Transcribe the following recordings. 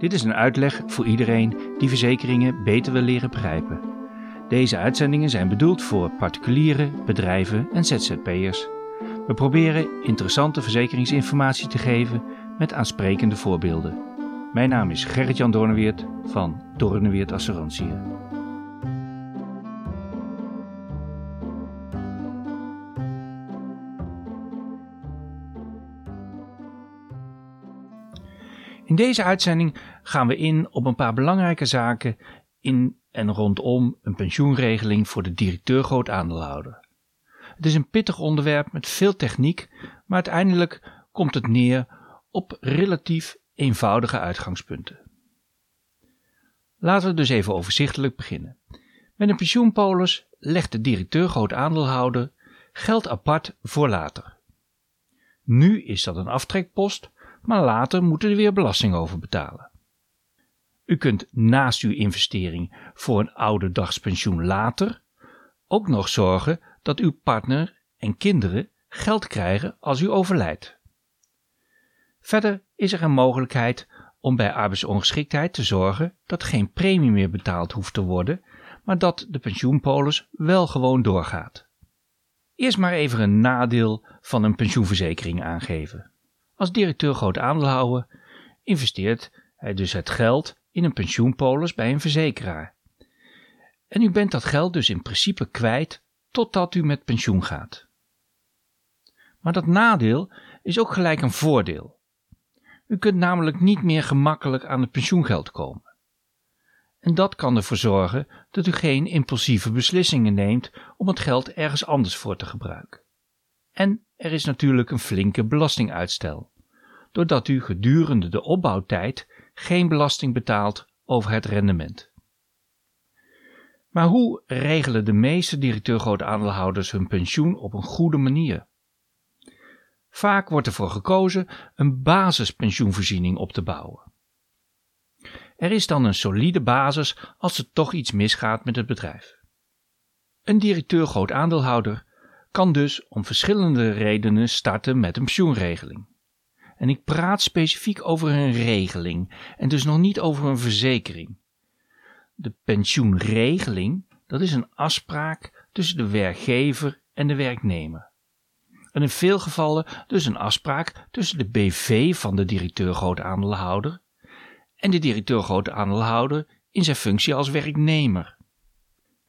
Dit is een uitleg voor iedereen die verzekeringen beter wil leren begrijpen. Deze uitzendingen zijn bedoeld voor particulieren, bedrijven en ZZP'ers. We proberen interessante verzekeringsinformatie te geven met aansprekende voorbeelden. Mijn naam is Gerrit-Jan Doorneweert van Doorneweert Assurantie. Deze uitzending gaan we in op een paar belangrijke zaken in en rondom een pensioenregeling voor de directeur groot aandeelhouder. Het is een pittig onderwerp met veel techniek, maar uiteindelijk komt het neer op relatief eenvoudige uitgangspunten. Laten we dus even overzichtelijk beginnen. Met een pensioenpolis legt de directeur groot aandeelhouder geld apart voor later. Nu is dat een aftrekpost maar later moet u er weer belasting over betalen. U kunt naast uw investering voor een ouderdagspensioen later ook nog zorgen dat uw partner en kinderen geld krijgen als u overlijdt. Verder is er een mogelijkheid om bij arbeidsongeschiktheid te zorgen dat geen premie meer betaald hoeft te worden, maar dat de pensioenpolis wel gewoon doorgaat. Eerst maar even een nadeel van een pensioenverzekering aangeven. Als directeur groot aandeelhouder investeert hij dus het geld in een pensioenpolis bij een verzekeraar. En u bent dat geld dus in principe kwijt totdat u met pensioen gaat. Maar dat nadeel is ook gelijk een voordeel. U kunt namelijk niet meer gemakkelijk aan het pensioengeld komen. En dat kan ervoor zorgen dat u geen impulsieve beslissingen neemt om het geld ergens anders voor te gebruiken. En er is natuurlijk een flinke belastinguitstel, doordat u gedurende de opbouwtijd geen belasting betaalt over het rendement. Maar hoe regelen de meeste directeur aandeelhouders hun pensioen op een goede manier? Vaak wordt ervoor gekozen een basispensioenvoorziening op te bouwen. Er is dan een solide basis als er toch iets misgaat met het bedrijf. Een directeur groot aandeelhouder kan dus om verschillende redenen starten met een pensioenregeling. En ik praat specifiek over een regeling en dus nog niet over een verzekering. De pensioenregeling, dat is een afspraak tussen de werkgever en de werknemer. En in veel gevallen dus een afspraak tussen de BV van de directeur groot aandeelhouder en de directeur groot aandeelhouder in zijn functie als werknemer.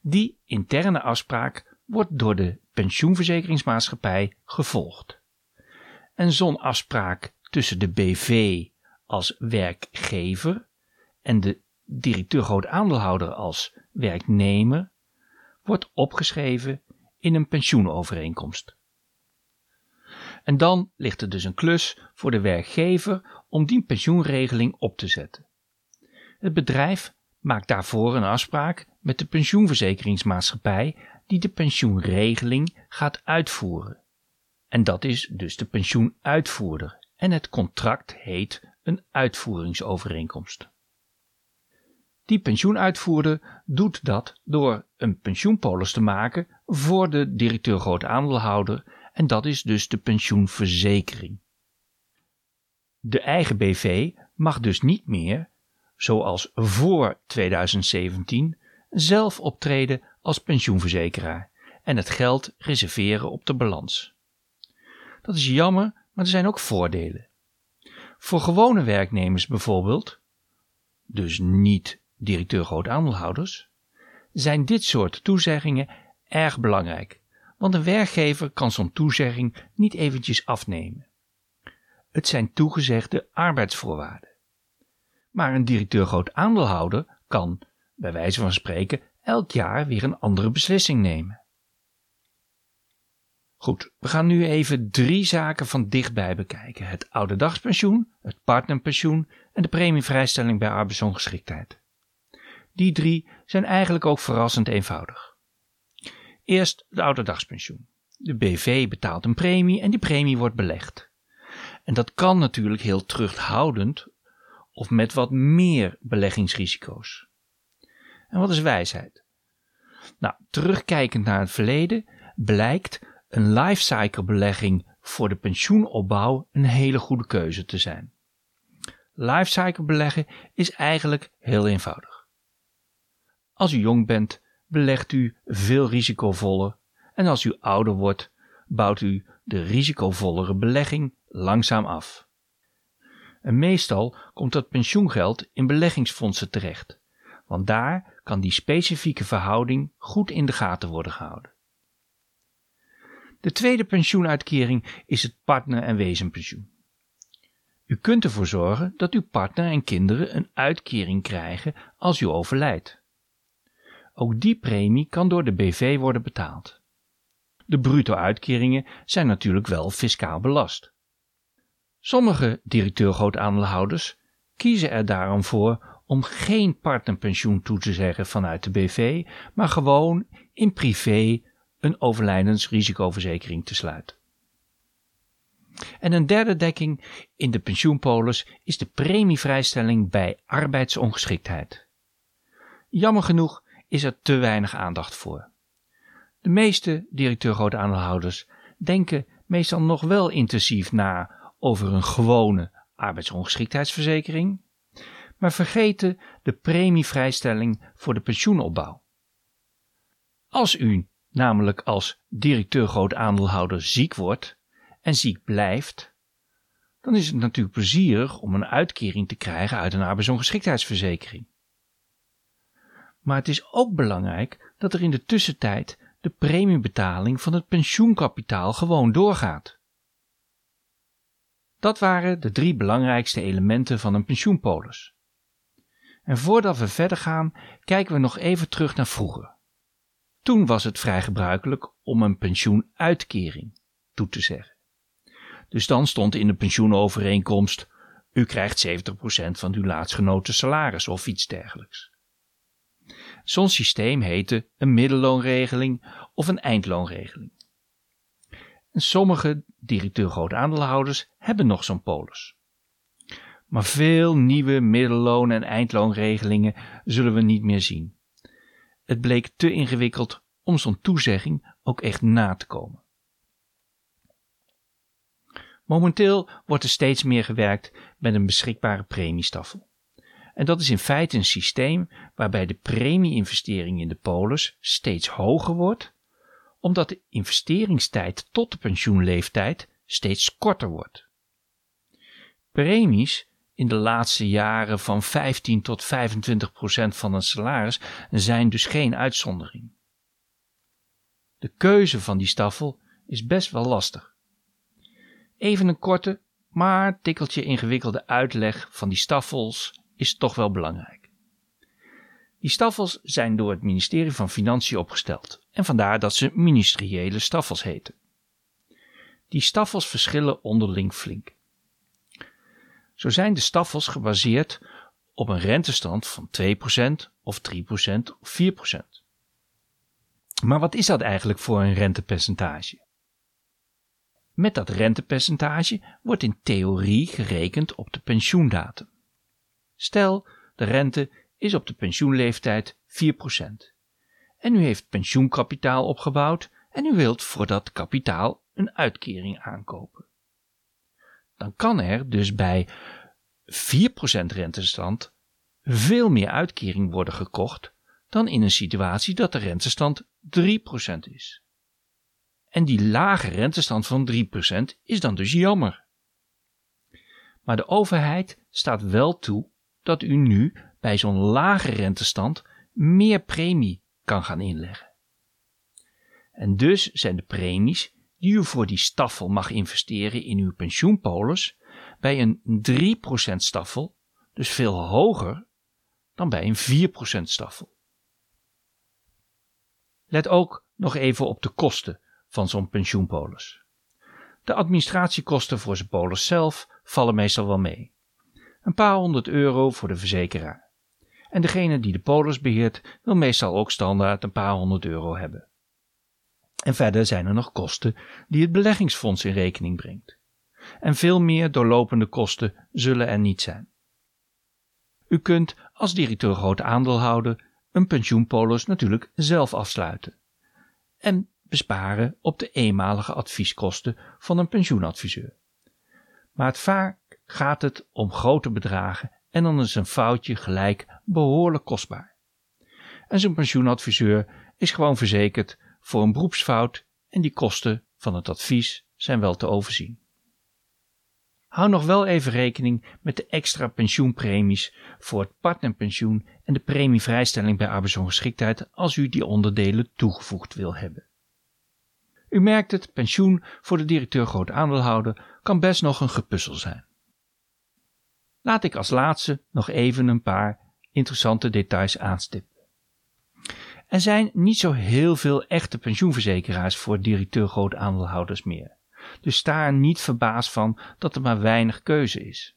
Die interne afspraak wordt door de pensioenverzekeringsmaatschappij gevolgd. En zo'n afspraak tussen de BV als werkgever en de directeur groot aandeelhouder als werknemer wordt opgeschreven in een pensioenovereenkomst. En dan ligt er dus een klus voor de werkgever om die pensioenregeling op te zetten. Het bedrijf maakt daarvoor een afspraak met de pensioenverzekeringsmaatschappij die de pensioenregeling gaat uitvoeren. En dat is dus de pensioenuitvoerder en het contract heet een uitvoeringsovereenkomst. Die pensioenuitvoerder doet dat door een pensioenpolis te maken voor de directeur groot aandeelhouder en dat is dus de pensioenverzekering. De eigen BV mag dus niet meer, zoals voor 2017, zelf optreden als pensioenverzekeraar en het geld reserveren op de balans. Dat is jammer, maar er zijn ook voordelen. Voor gewone werknemers bijvoorbeeld, dus niet directeur groot aandeelhouders, zijn dit soort toezeggingen erg belangrijk, want een werkgever kan zo'n toezegging niet eventjes afnemen. Het zijn toegezegde arbeidsvoorwaarden. Maar een directeur groot aandeelhouder kan, bij wijze van spreken, elk jaar weer een andere beslissing nemen. Goed, we gaan nu even drie zaken van dichtbij bekijken: het ouderdagspensioen, het partnerpensioen en de premievrijstelling bij arbeidsongeschiktheid. Die drie zijn eigenlijk ook verrassend eenvoudig. Eerst het ouderdagspensioen. De BV betaalt een premie en die premie wordt belegd. En dat kan natuurlijk heel terughoudend of met wat meer beleggingsrisico's. En wat is wijsheid? Nou, terugkijkend naar het verleden blijkt een lifecycle belegging voor de pensioenopbouw een hele goede keuze te zijn. lifecycle beleggen is eigenlijk heel eenvoudig. Als u jong bent, belegt u veel risicovoller en als u ouder wordt, bouwt u de risicovollere belegging langzaam af. En meestal komt dat pensioengeld in beleggingsfondsen terecht, want daar kan die specifieke verhouding goed in de gaten worden gehouden. De tweede pensioenuitkering is het partner- en wezenpensioen. U kunt ervoor zorgen dat uw partner en kinderen een uitkering krijgen als u overlijdt. Ook die premie kan door de BV worden betaald. De bruto-uitkeringen zijn natuurlijk wel fiscaal belast. Sommige directeur-grootaandeelhouders kiezen er daarom voor om geen partnerpensioen toe te zeggen vanuit de BV, maar gewoon in privé een overlijdensrisicoverzekering te sluiten. En een derde dekking in de pensioenpolis is de premievrijstelling bij arbeidsongeschiktheid. Jammer genoeg is er te weinig aandacht voor. De meeste directeur aandeelhouders denken meestal nog wel intensief na over een gewone arbeidsongeschiktheidsverzekering, maar vergeten de premievrijstelling voor de pensioenopbouw. Als u namelijk als directeur groot aandeelhouder ziek wordt en ziek blijft, dan is het natuurlijk plezierig om een uitkering te krijgen uit een arbeidsongeschiktheidsverzekering. Maar het is ook belangrijk dat er in de tussentijd de premiebetaling van het pensioenkapitaal gewoon doorgaat. Dat waren de drie belangrijkste elementen van een pensioenpolis. En voordat we verder gaan, kijken we nog even terug naar vroeger. Toen was het vrij gebruikelijk om een pensioenuitkering toe te zeggen. Dus dan stond in de pensioenovereenkomst: u krijgt 70% van uw laatstgenoten salaris of iets dergelijks. Zo'n systeem heette een middelloonregeling of een eindloonregeling. En sommige directeur aandeelhouders hebben nog zo'n polis. Maar veel nieuwe middelloon- en eindloonregelingen zullen we niet meer zien. Het bleek te ingewikkeld om zo'n toezegging ook echt na te komen. Momenteel wordt er steeds meer gewerkt met een beschikbare premiestaffel. En dat is in feite een systeem waarbij de premie-investering in de polis steeds hoger wordt, omdat de investeringstijd tot de pensioenleeftijd steeds korter wordt. Premies in de laatste jaren van 15 tot 25 procent van een salaris zijn dus geen uitzondering. De keuze van die staffel is best wel lastig. Even een korte, maar tikkeltje ingewikkelde uitleg van die staffels is toch wel belangrijk. Die staffels zijn door het ministerie van Financiën opgesteld en vandaar dat ze ministeriële staffels heten. Die staffels verschillen onderling flink. Zo zijn de staffels gebaseerd op een rentestand van 2% of 3% of 4%. Maar wat is dat eigenlijk voor een rentepercentage? Met dat rentepercentage wordt in theorie gerekend op de pensioendatum. Stel, de rente is op de pensioenleeftijd 4%. En u heeft pensioenkapitaal opgebouwd en u wilt voor dat kapitaal een uitkering aankopen. Dan kan er dus bij 4% rentestand veel meer uitkering worden gekocht dan in een situatie dat de rentestand 3% is. En die lage rentestand van 3% is dan dus jammer. Maar de overheid staat wel toe dat u nu bij zo'n lage rentestand meer premie kan gaan inleggen. En dus zijn de premies die u voor die staffel mag investeren in uw pensioenpolis bij een 3% staffel dus veel hoger dan bij een 4% staffel. Let ook nog even op de kosten van zo'n pensioenpolis. De administratiekosten voor zijn polis zelf vallen meestal wel mee. Een paar honderd euro voor de verzekeraar. En degene die de polis beheert wil meestal ook standaard een paar honderd euro hebben. En verder zijn er nog kosten die het beleggingsfonds in rekening brengt. En veel meer doorlopende kosten zullen er niet zijn. U kunt als directeur grote aandeelhouder een pensioenpolis natuurlijk zelf afsluiten. En besparen op de eenmalige advieskosten van een pensioenadviseur. Maar het vaak gaat het om grote bedragen en dan is een foutje gelijk behoorlijk kostbaar. En zo'n pensioenadviseur is gewoon verzekerd voor een beroepsfout en die kosten van het advies zijn wel te overzien. Hou nog wel even rekening met de extra pensioenpremies voor het partnerpensioen en de premievrijstelling bij arbeidsongeschiktheid als u die onderdelen toegevoegd wil hebben. U merkt het, pensioen voor de directeur groot aandeelhouder kan best nog een gepuzzel zijn. Laat ik als laatste nog even een paar interessante details aanstippen. Er zijn niet zo heel veel echte pensioenverzekeraars voor directeur groot aandeelhouders meer. Dus er niet verbaasd van dat er maar weinig keuze is.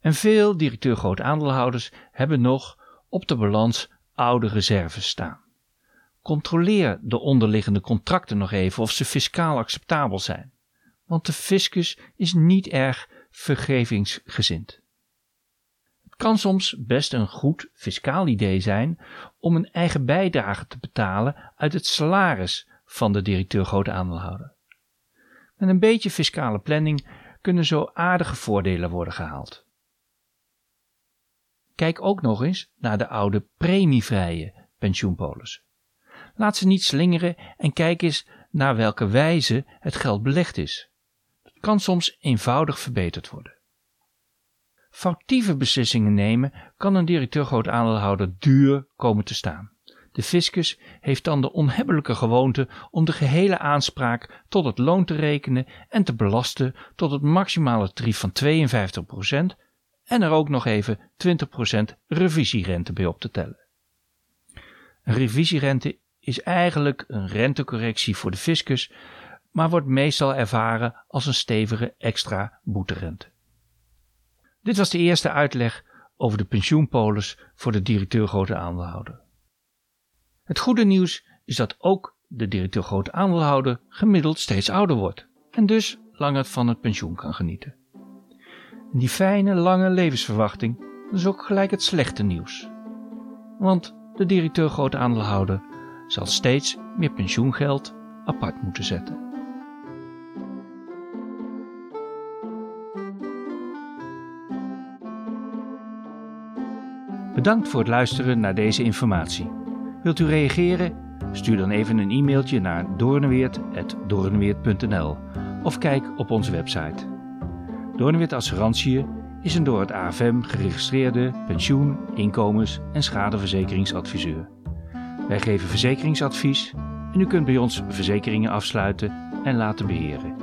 En veel directeur groot aandeelhouders hebben nog op de balans oude reserves staan. Controleer de onderliggende contracten nog even of ze fiscaal acceptabel zijn, want de fiscus is niet erg vergevingsgezind. Kan soms best een goed fiscaal idee zijn om een eigen bijdrage te betalen uit het salaris van de directeur grote aandeelhouder. Met een beetje fiscale planning kunnen zo aardige voordelen worden gehaald. Kijk ook nog eens naar de oude premievrije pensioenpolis. Laat ze niet slingeren en kijk eens naar welke wijze het geld belegd is. Dat kan soms eenvoudig verbeterd worden. Foutieve beslissingen nemen kan een directeur groot aandeelhouder duur komen te staan. De fiscus heeft dan de onhebbelijke gewoonte om de gehele aanspraak tot het loon te rekenen en te belasten tot het maximale tarief van 52% en er ook nog even 20% revisierente bij op te tellen. Een revisierente is eigenlijk een rentecorrectie voor de fiscus, maar wordt meestal ervaren als een stevige extra boeterente. Dit was de eerste uitleg over de pensioenpolis voor de directeur grote aandeelhouder. Het goede nieuws is dat ook de directeur grote aandeelhouder gemiddeld steeds ouder wordt en dus langer van het pensioen kan genieten. En die fijne lange levensverwachting is ook gelijk het slechte nieuws. Want de directeur grote aandeelhouder zal steeds meer pensioengeld apart moeten zetten. Bedankt voor het luisteren naar deze informatie. Wilt u reageren? Stuur dan even een e-mailtje naar doornweert.doornweert.nl of kijk op onze website. Doornweert Assurantie is een door het AFM geregistreerde pensioen-, inkomens- en schadevernsekeringsadviseur. Wij geven verzekeringsadvies en u kunt bij ons verzekeringen afsluiten en laten beheren.